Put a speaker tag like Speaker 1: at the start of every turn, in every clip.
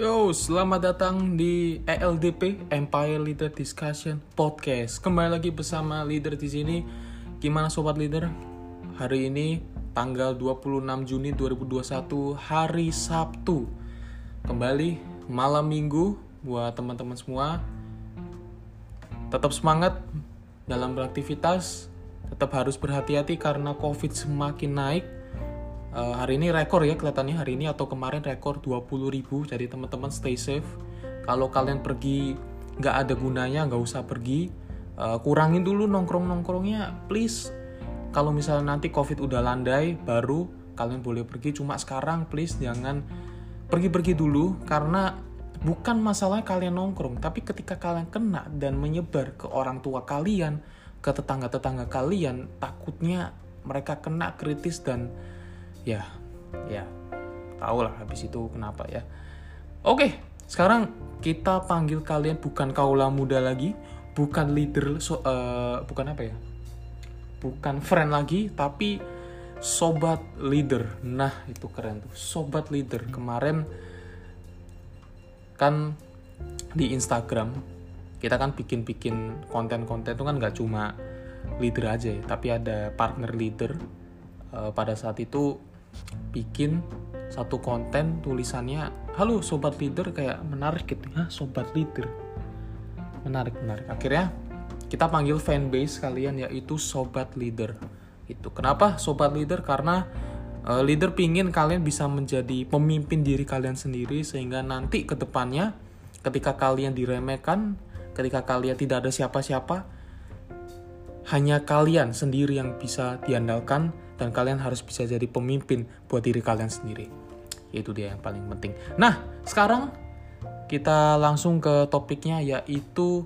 Speaker 1: Yo, selamat datang di ELDP Empire Leader Discussion Podcast. Kembali lagi bersama leader di sini. Gimana sobat leader? Hari ini tanggal 26 Juni 2021 hari Sabtu. Kembali malam Minggu buat teman-teman semua. Tetap semangat dalam beraktivitas. Tetap harus berhati-hati karena Covid semakin naik Uh, hari ini rekor ya kelihatannya hari ini atau kemarin rekor 20.000 jadi teman-teman stay safe. Kalau kalian pergi nggak ada gunanya nggak usah pergi uh, kurangin dulu nongkrong nongkrongnya please. Kalau misalnya nanti covid udah landai baru kalian boleh pergi. Cuma sekarang please jangan pergi-pergi dulu. Karena bukan masalah kalian nongkrong tapi ketika kalian kena dan menyebar ke orang tua kalian ke tetangga-tetangga kalian takutnya mereka kena kritis dan ya ya. Tau lah habis itu kenapa ya. Oke sekarang kita panggil kalian bukan kaula muda lagi bukan leader so, uh, bukan apa ya? Bukan friend lagi tapi sobat leader. Nah itu keren tuh. Sobat leader. Kemarin kan di Instagram kita kan bikin-bikin konten-konten itu kan nggak cuma leader aja ya tapi ada partner leader. Uh, pada saat itu bikin satu konten tulisannya halo sobat leader kayak menarik gitu ya. Sobat leader? Menarik menarik. Akhirnya kita panggil fanbase kalian yaitu sobat leader. Itu kenapa sobat leader? Karena uh, leader pingin kalian bisa menjadi pemimpin diri kalian sendiri sehingga nanti ke depannya ketika kalian diremehkan ketika kalian tidak ada siapa-siapa hanya kalian sendiri yang bisa diandalkan dan kalian harus bisa jadi pemimpin buat diri kalian sendiri. Itu dia yang paling penting. Nah, sekarang kita langsung ke topiknya yaitu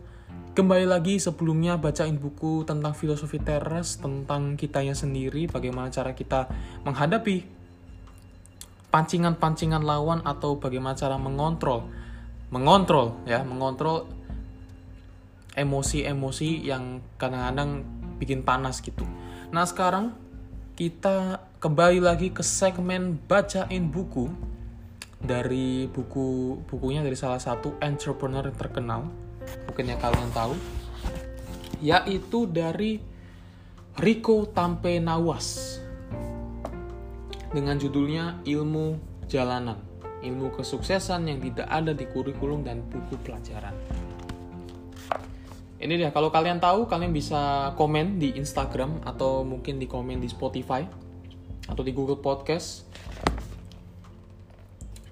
Speaker 1: kembali lagi sebelumnya bacain buku tentang filosofi teres, tentang kitanya sendiri, bagaimana cara kita menghadapi pancingan-pancingan lawan atau bagaimana cara mengontrol mengontrol ya, mengontrol emosi-emosi yang kadang-kadang bikin panas gitu. Nah, sekarang kita kembali lagi ke segmen bacain buku dari buku bukunya dari salah satu entrepreneur yang terkenal. Mungkin yang kalian tahu. Yaitu dari Rico Tampenawas dengan judulnya Ilmu Jalanan. Ilmu kesuksesan yang tidak ada di kurikulum dan buku pelajaran ini dia kalau kalian tahu kalian bisa komen di Instagram atau mungkin di komen di Spotify atau di Google Podcast.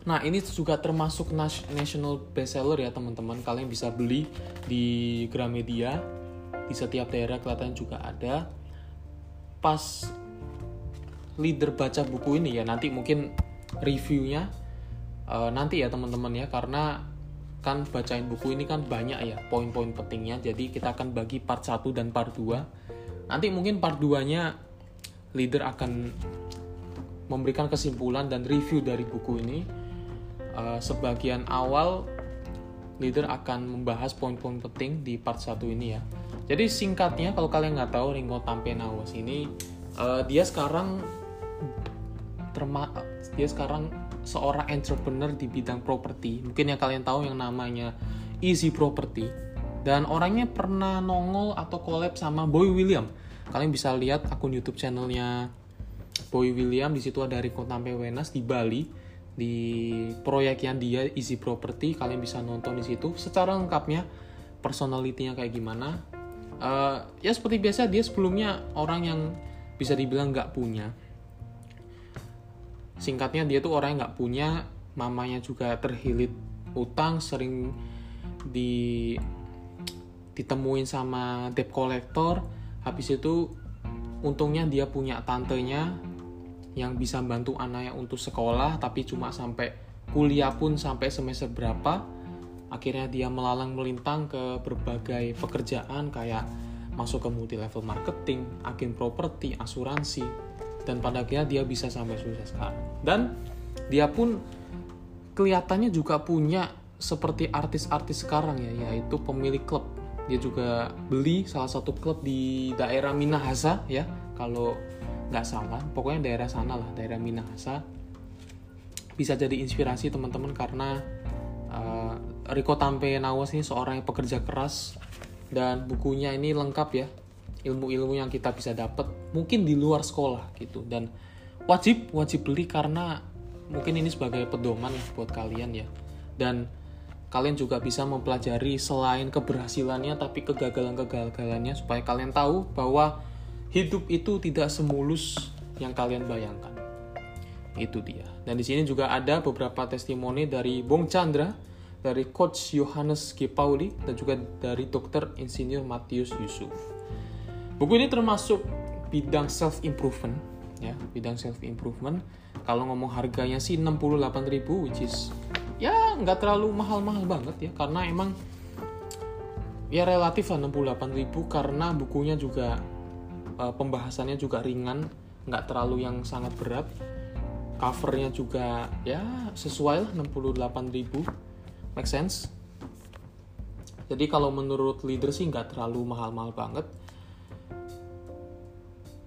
Speaker 1: Nah ini juga termasuk national bestseller ya teman-teman. Kalian bisa beli di Gramedia. Di setiap daerah kelihatan juga ada. Pas leader baca buku ini ya Nanti mungkin reviewnya uh, Nanti ya teman-teman ya. Karena kan bacain buku ini kan banyak ya poin-poin pentingnya. Jadi kita akan bagi part 1 dan part 2 nanti mungkin part 2 nya leader akan memberikan kesimpulan dan review dari buku ini. Uh, sebagian awal leader akan membahas poin-poin penting di part 1 ini ya. Jadi singkatnya kalau kalian nggak tahu Ringo Tampenawas ini uh, dia sekarang terma dia sekarang seorang entrepreneur di bidang properti. Mungkin yang kalian tahu yang namanya Easy Property. Dan orangnya pernah nongol atau collab sama Boy William. Kalian bisa lihat akun YouTube channelnya Boy William. Di situ ada Rico Tampe Wenas di Bali di proyek yang dia Easy Property. Kalian bisa nonton di situ. Secara lengkapnya personalitinya kayak gimana. Uh, ya seperti biasa dia sebelumnya orang yang bisa dibilang nggak punya singkatnya dia tuh orang yang nggak punya mamanya juga terhilit utang sering di ditemuin sama debt collector. Habis itu untungnya dia punya tantenya yang bisa bantu anaknya untuk sekolah tapi cuma sampai kuliah pun sampai semester berapa. Akhirnya dia melalang melintang ke berbagai pekerjaan kayak masuk ke multi level marketing, agen properti, asuransi, dan pada akhirnya dia bisa sampai sukses sekarang dan dia pun kelihatannya juga punya seperti artis-artis sekarang ya yaitu pemilik klub. Dia juga beli salah satu klub di daerah Minahasa ya kalau nggak salah. Pokoknya daerah sana lah daerah Minahasa. Bisa jadi inspirasi teman-teman karena uh, Riko Tampe Nawas ini seorang yang pekerja keras. Dan bukunya ini lengkap ya ilmu-ilmu yang kita bisa dapat mungkin di luar sekolah gitu dan wajib wajib beli karena mungkin ini sebagai pedoman buat kalian ya dan kalian juga bisa mempelajari selain keberhasilannya tapi kegagalan-kegagalannya supaya kalian tahu bahwa hidup itu tidak semulus yang kalian bayangkan itu dia dan di sini juga ada beberapa testimoni dari Bung Chandra dari Coach Johannes G. Pauli dan juga dari Dr. Insinyur Matius Yusuf buku ini termasuk bidang self improvement ya bidang self improvement kalau ngomong harganya sih 68.000 which is ya nggak terlalu mahal-mahal banget ya. Karena emang ya relatif lah 68.000 karena bukunya juga uh, pembahasannya juga ringan nggak terlalu yang sangat berat. Covernya juga ya sesuai lah 68.000 make sense? Jadi kalau menurut leader sih nggak terlalu mahal-mahal banget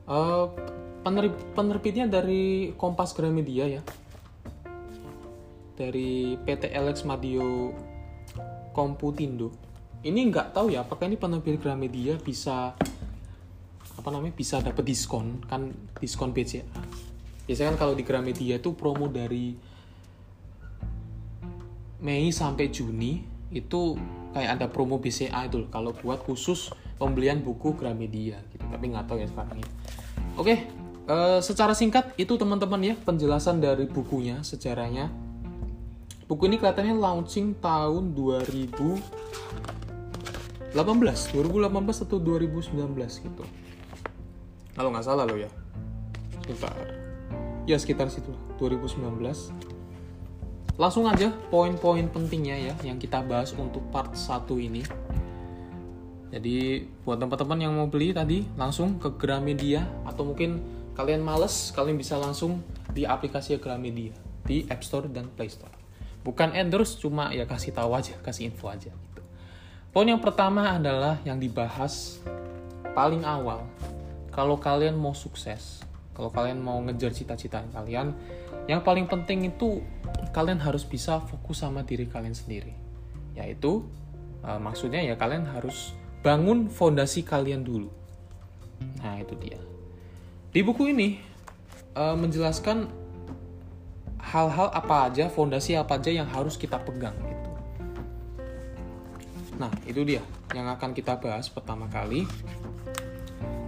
Speaker 1: uh, penerbitnya dari Kompas Gramedia ya. Dari PT Alex Madio Komputindo. Ini nggak tahu ya apakah ini penerbit Gramedia bisa apa namanya bisa dapat diskon? Kan diskon BCA biasanya kan kalau di Gramedia itu promo dari Mei sampai Juni itu kayak ada promo BCA itu kalau buat khusus pembelian buku Gramedia gitu tapi nggak tahu ya sekarang ya oke Uh, secara singkat itu teman-teman ya penjelasan dari bukunya sejarahnya. Buku ini kelihatannya launching tahun 2018, 2018 atau 2019 gitu. Kalau nggak salah lo ya. Sebentar. Ya sekitar situ 2019. Langsung aja poin-poin pentingnya ya yang kita bahas untuk part 1 ini. Jadi buat teman-teman yang mau beli tadi langsung ke Gramedia atau mungkin kalian males, kalian bisa langsung di aplikasi Gramedia di App Store dan Play Store. Bukan endorse, cuma ya kasih tahu aja, kasih info aja gitu. Poin yang pertama adalah yang dibahas paling awal. Kalau kalian mau sukses, kalau kalian mau ngejar cita-cita kalian, yang paling penting itu kalian harus bisa fokus sama diri kalian sendiri. Yaitu uh, maksudnya ya kalian harus bangun fondasi kalian dulu. Nah, itu dia. Di buku ini uh, menjelaskan hal-hal apa aja, fondasi apa aja yang harus kita pegang gitu. Nah, itu dia yang akan kita bahas pertama kali.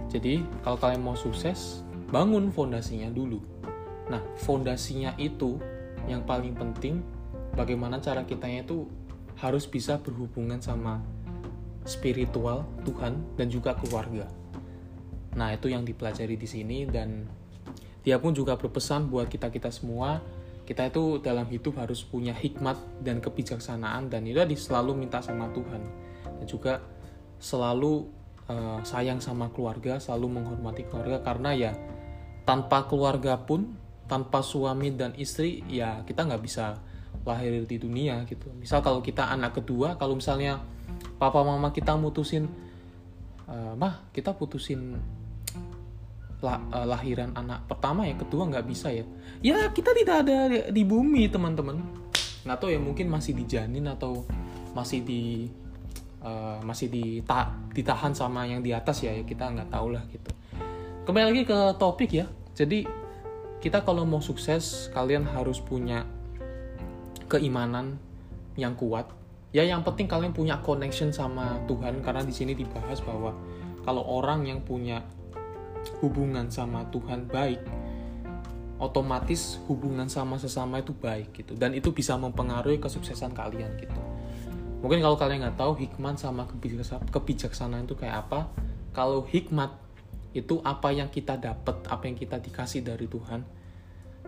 Speaker 1: Jadi, kalau kalian mau sukses, bangun fondasinya dulu. Nah, fondasinya itu yang paling penting bagaimana cara kitanya itu harus bisa berhubungan sama spiritual, Tuhan, dan juga keluarga. Nah, itu yang dipelajari di sini dan dia pun juga berpesan buat kita-kita semua, kita itu dalam hidup harus punya hikmat dan kebijaksanaan dan itu selalu minta sama Tuhan. Dan juga selalu uh, sayang sama keluarga, selalu menghormati keluarga karena ya tanpa keluarga pun, tanpa suami dan istri ya kita nggak bisa lahir di dunia gitu. Misal kalau kita anak kedua, kalau misalnya papa mama kita mutusin, uh, mah kita putusin lah, uh, lahiran anak pertama ya kedua nggak bisa ya. Ya kita tidak ada di bumi teman-teman. Nggak tahu ya mungkin masih dijanin atau masih di uh, masih dita ditahan sama yang di atas ya, ya kita nggak tahu lah gitu. Kembali lagi ke topik ya jadi kita kalau mau sukses kalian harus punya keimanan yang kuat ya yang penting kalian punya connection sama Tuhan karena di sini dibahas bahwa kalau orang yang punya hubungan sama Tuhan baik, otomatis hubungan sama sesama itu baik gitu dan itu bisa mempengaruhi kesuksesan kalian gitu. Mungkin kalau kalian nggak tahu hikmat sama kebijaksanaan itu kayak apa, kalau hikmat itu apa yang kita dapat, apa yang kita dikasih dari Tuhan.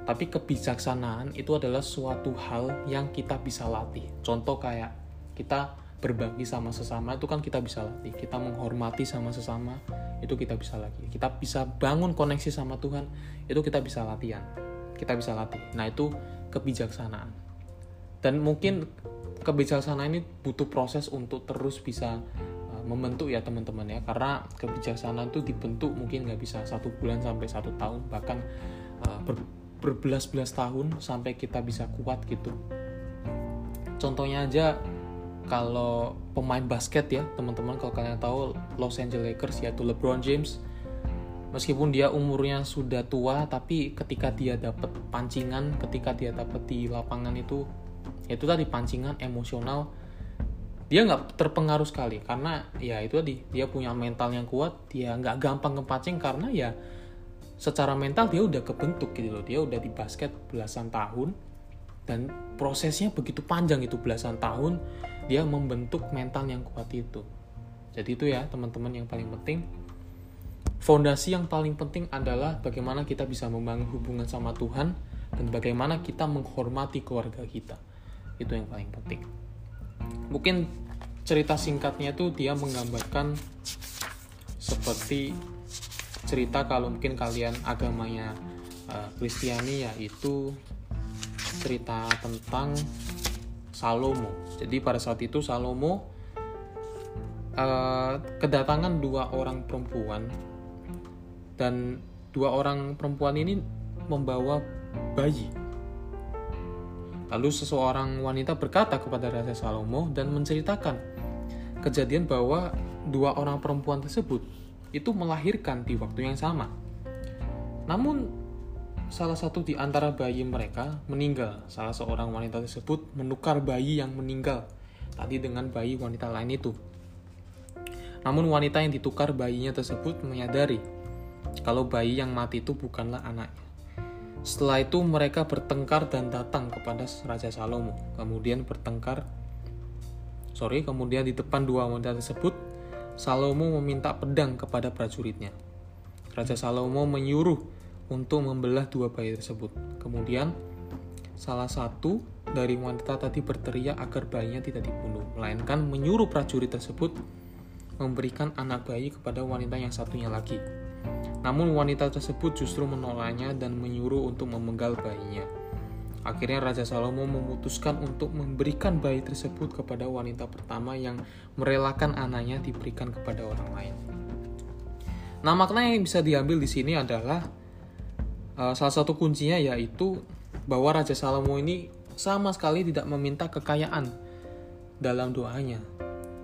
Speaker 1: Tapi kebijaksanaan itu adalah suatu hal yang kita bisa latih. Contoh kayak kita berbagi sama sesama itu kan kita bisa latih. Kita menghormati sama sesama itu kita bisa lagi kita bisa bangun koneksi sama Tuhan itu kita bisa latihan. Kita bisa latih. Nah itu kebijaksanaan. Dan mungkin kebijaksanaan ini butuh proses untuk terus bisa membentuk ya teman-teman ya. Karena kebijaksanaan itu dibentuk mungkin nggak bisa satu bulan sampai satu tahun bahkan uh, ber, berbelas-belas tahun sampai kita bisa kuat gitu. Contohnya aja kalau pemain basket ya teman-teman kalau kalian tahu Los Angeles Lakers yaitu LeBron James meskipun dia umurnya sudah tua tapi ketika dia dapat pancingan ketika dia dapat di lapangan itu itu tadi pancingan emosional dia nggak terpengaruh sekali karena ya itu tadi dia punya mental yang kuat dia nggak gampang kepancing karena ya secara mental dia udah kebentuk gitu loh dia udah di basket belasan tahun dan prosesnya begitu panjang itu belasan tahun dia membentuk mental yang kuat itu jadi itu ya teman-teman yang paling penting fondasi yang paling penting adalah bagaimana kita bisa membangun hubungan sama Tuhan dan bagaimana kita menghormati keluarga kita. Itu yang paling penting. Mungkin cerita singkatnya itu dia menggambarkan seperti cerita kalau mungkin kalian agamanya Kristiani uh, yaitu cerita tentang Salomo. Jadi pada saat itu Salomo uh, kedatangan dua orang perempuan dan dua orang perempuan ini membawa bayi. Lalu seseorang wanita berkata kepada Raja Salomo dan menceritakan kejadian bahwa dua orang perempuan tersebut itu melahirkan di waktu yang sama. Namun salah satu di antara bayi mereka meninggal. Salah seorang wanita tersebut menukar bayi yang meninggal tadi dengan bayi wanita lain itu. Namun wanita yang ditukar bayinya tersebut menyadari kalau bayi yang mati itu bukanlah anaknya. Setelah itu mereka bertengkar dan datang kepada Raja Salomo. Kemudian bertengkar, sorry, kemudian di depan dua wanita tersebut, Salomo meminta pedang kepada prajuritnya. Raja Salomo menyuruh untuk membelah dua bayi tersebut. Kemudian salah satu dari wanita tadi berteriak agar bayinya tidak dibunuh, melainkan menyuruh prajurit tersebut memberikan anak bayi kepada wanita yang satunya lagi. Namun wanita tersebut justru menolaknya dan menyuruh untuk memenggal bayinya. Akhirnya Raja Salomo memutuskan untuk memberikan bayi tersebut kepada wanita pertama yang merelakan anaknya diberikan kepada orang lain. Nah, makna yang bisa diambil di sini adalah uh, salah satu kuncinya yaitu bahwa Raja Salomo ini sama sekali tidak meminta kekayaan dalam doanya.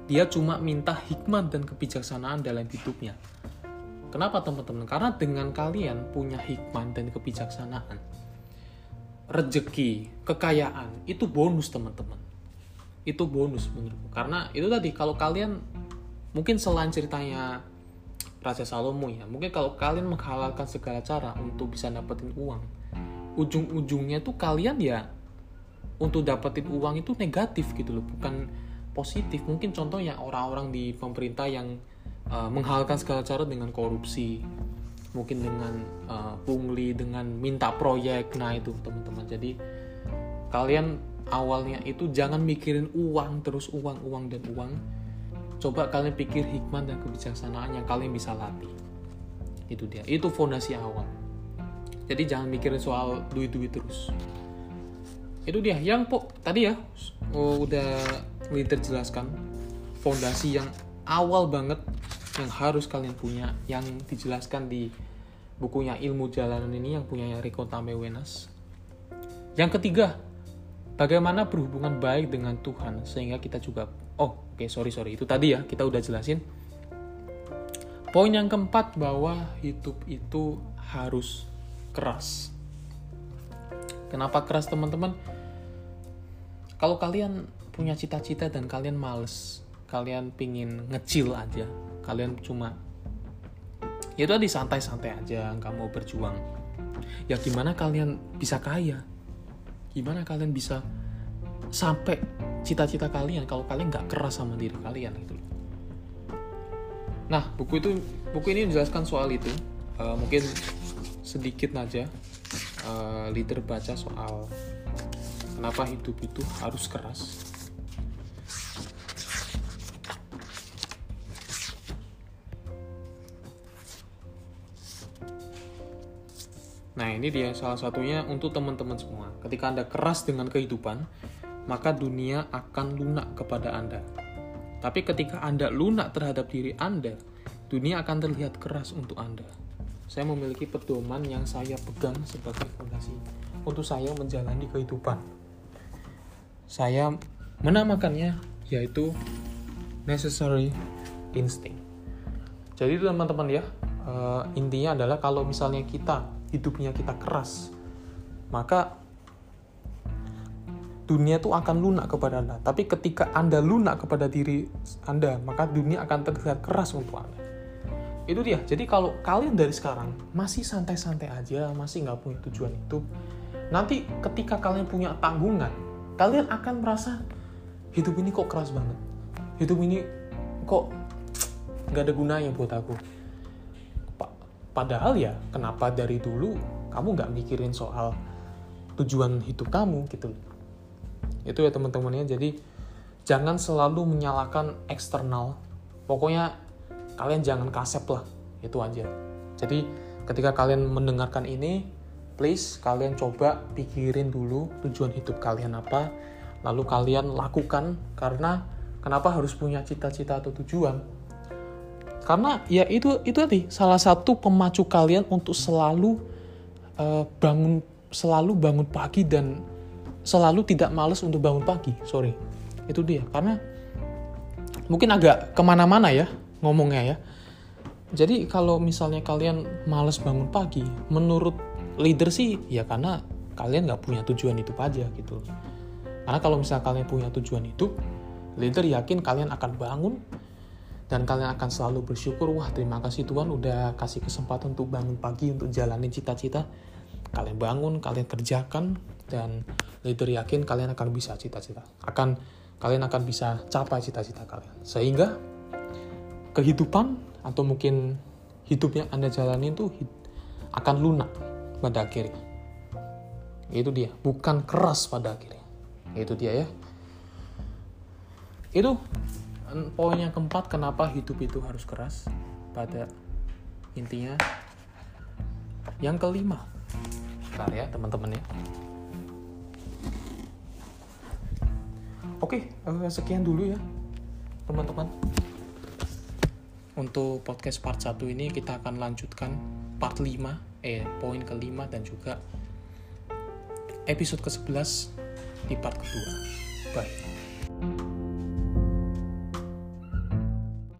Speaker 1: Dia cuma minta hikmat dan kebijaksanaan dalam hidupnya. Kenapa teman-teman? Karena dengan kalian punya hikmah dan kebijaksanaan, rezeki, kekayaan itu bonus teman-teman. Itu bonus menurutku. Karena itu tadi kalau kalian mungkin selain ceritanya Raja Salomo ya, mungkin kalau kalian menghalalkan segala cara untuk bisa dapetin uang, ujung-ujungnya tuh kalian ya untuk dapetin uang itu negatif gitu loh, bukan positif. Mungkin contohnya orang-orang di pemerintah yang uh, menghalalkan segala cara dengan korupsi mungkin dengan uh, pungli dengan minta proyek. Nah itu teman-teman. Jadi kalian awalnya itu jangan mikirin uang terus uang uang dan uang. Coba kalian pikir hikmah dan kebijaksanaan yang kalian bisa latih. Itu dia. Itu fondasi awal. Jadi jangan mikirin soal duit duit terus. Itu dia. Yang po tadi ya udah leader jelaskan fondasi yang awal banget yang harus kalian punya yang dijelaskan di bukunya ilmu jalanan ini yang punya Rico Tamewenas. Yang ketiga, bagaimana berhubungan baik dengan Tuhan sehingga kita juga oh oke okay, sorry sorry itu tadi ya kita udah jelasin. Poin yang keempat bahwa hidup itu harus keras. Kenapa keras teman-teman? Kalau kalian punya cita-cita dan kalian males, kalian pingin ngecil aja, kalian cuma ya itu tadi santai-santai aja nggak mau berjuang. Ya gimana kalian bisa kaya? Gimana kalian bisa sampai cita-cita kalian kalau kalian nggak keras sama diri kalian gitu nah buku itu buku ini menjelaskan soal itu. Uh, mungkin sedikit aja uh, leader baca soal kenapa hidup itu harus keras Nah, ini dia salah satunya untuk teman-teman semua. Ketika Anda keras dengan kehidupan, maka dunia akan lunak kepada Anda. Tapi ketika Anda lunak terhadap diri Anda, dunia akan terlihat keras untuk Anda. Saya memiliki pedoman yang saya pegang sebagai fondasi untuk saya menjalani kehidupan. Saya menamakannya yaitu necessary instinct. Jadi teman-teman ya, uh, intinya adalah kalau misalnya kita hidupnya kita keras, maka dunia itu akan lunak kepada Anda. Tapi ketika Anda lunak kepada diri Anda, maka dunia akan terlihat keras untuk Anda. Itu dia. Jadi kalau kalian dari sekarang masih santai-santai aja, masih nggak punya tujuan itu, nanti ketika kalian punya tanggungan, kalian akan merasa hidup ini kok keras banget. Hidup ini kok nggak ada gunanya buat aku. Padahal ya, kenapa dari dulu kamu nggak mikirin soal tujuan hidup kamu gitu? Itu ya teman-teman ya. Jadi jangan selalu menyalahkan eksternal. Pokoknya kalian jangan kasep lah. Itu aja. Jadi ketika kalian mendengarkan ini please kalian coba pikirin dulu tujuan hidup kalian apa. Lalu kalian lakukan karena kenapa harus punya cita-cita atau tujuan karena ya itu itu tadi salah satu pemacu kalian untuk selalu uh, bangun selalu bangun pagi dan selalu tidak males untuk bangun pagi. Sorry. Itu dia. Karena mungkin agak ke mana-mana ya ngomongnya ya. Jadi kalau misalnya kalian males bangun pagi menurut leader sih ya karena kalian nggak punya tujuan itu aja gitu. Karena kalau misalnya kalian punya tujuan itu leader yakin kalian akan bangun dan kalian akan selalu bersyukur wah terima kasih Tuhan udah kasih kesempatan untuk bangun pagi untuk jalanin cita-cita. Kalian bangun kalian kerjakan dan leader yakin kalian akan bisa cita-cita. Akan kalian akan bisa capai cita-cita kalian. Sehingga kehidupan atau mungkin hidup yang anda jalani itu akan lunak pada akhirnya. Itu dia bukan keras pada akhirnya. Itu dia ya. Itu poin yang keempat kenapa hidup itu harus keras pada intinya yang kelima Bentar ya teman-teman ya Oke, uh, sekian dulu ya, teman-teman. Untuk podcast part 1 ini kita akan lanjutkan part 5, eh poin kelima dan juga episode ke-11 di part kedua. Bye.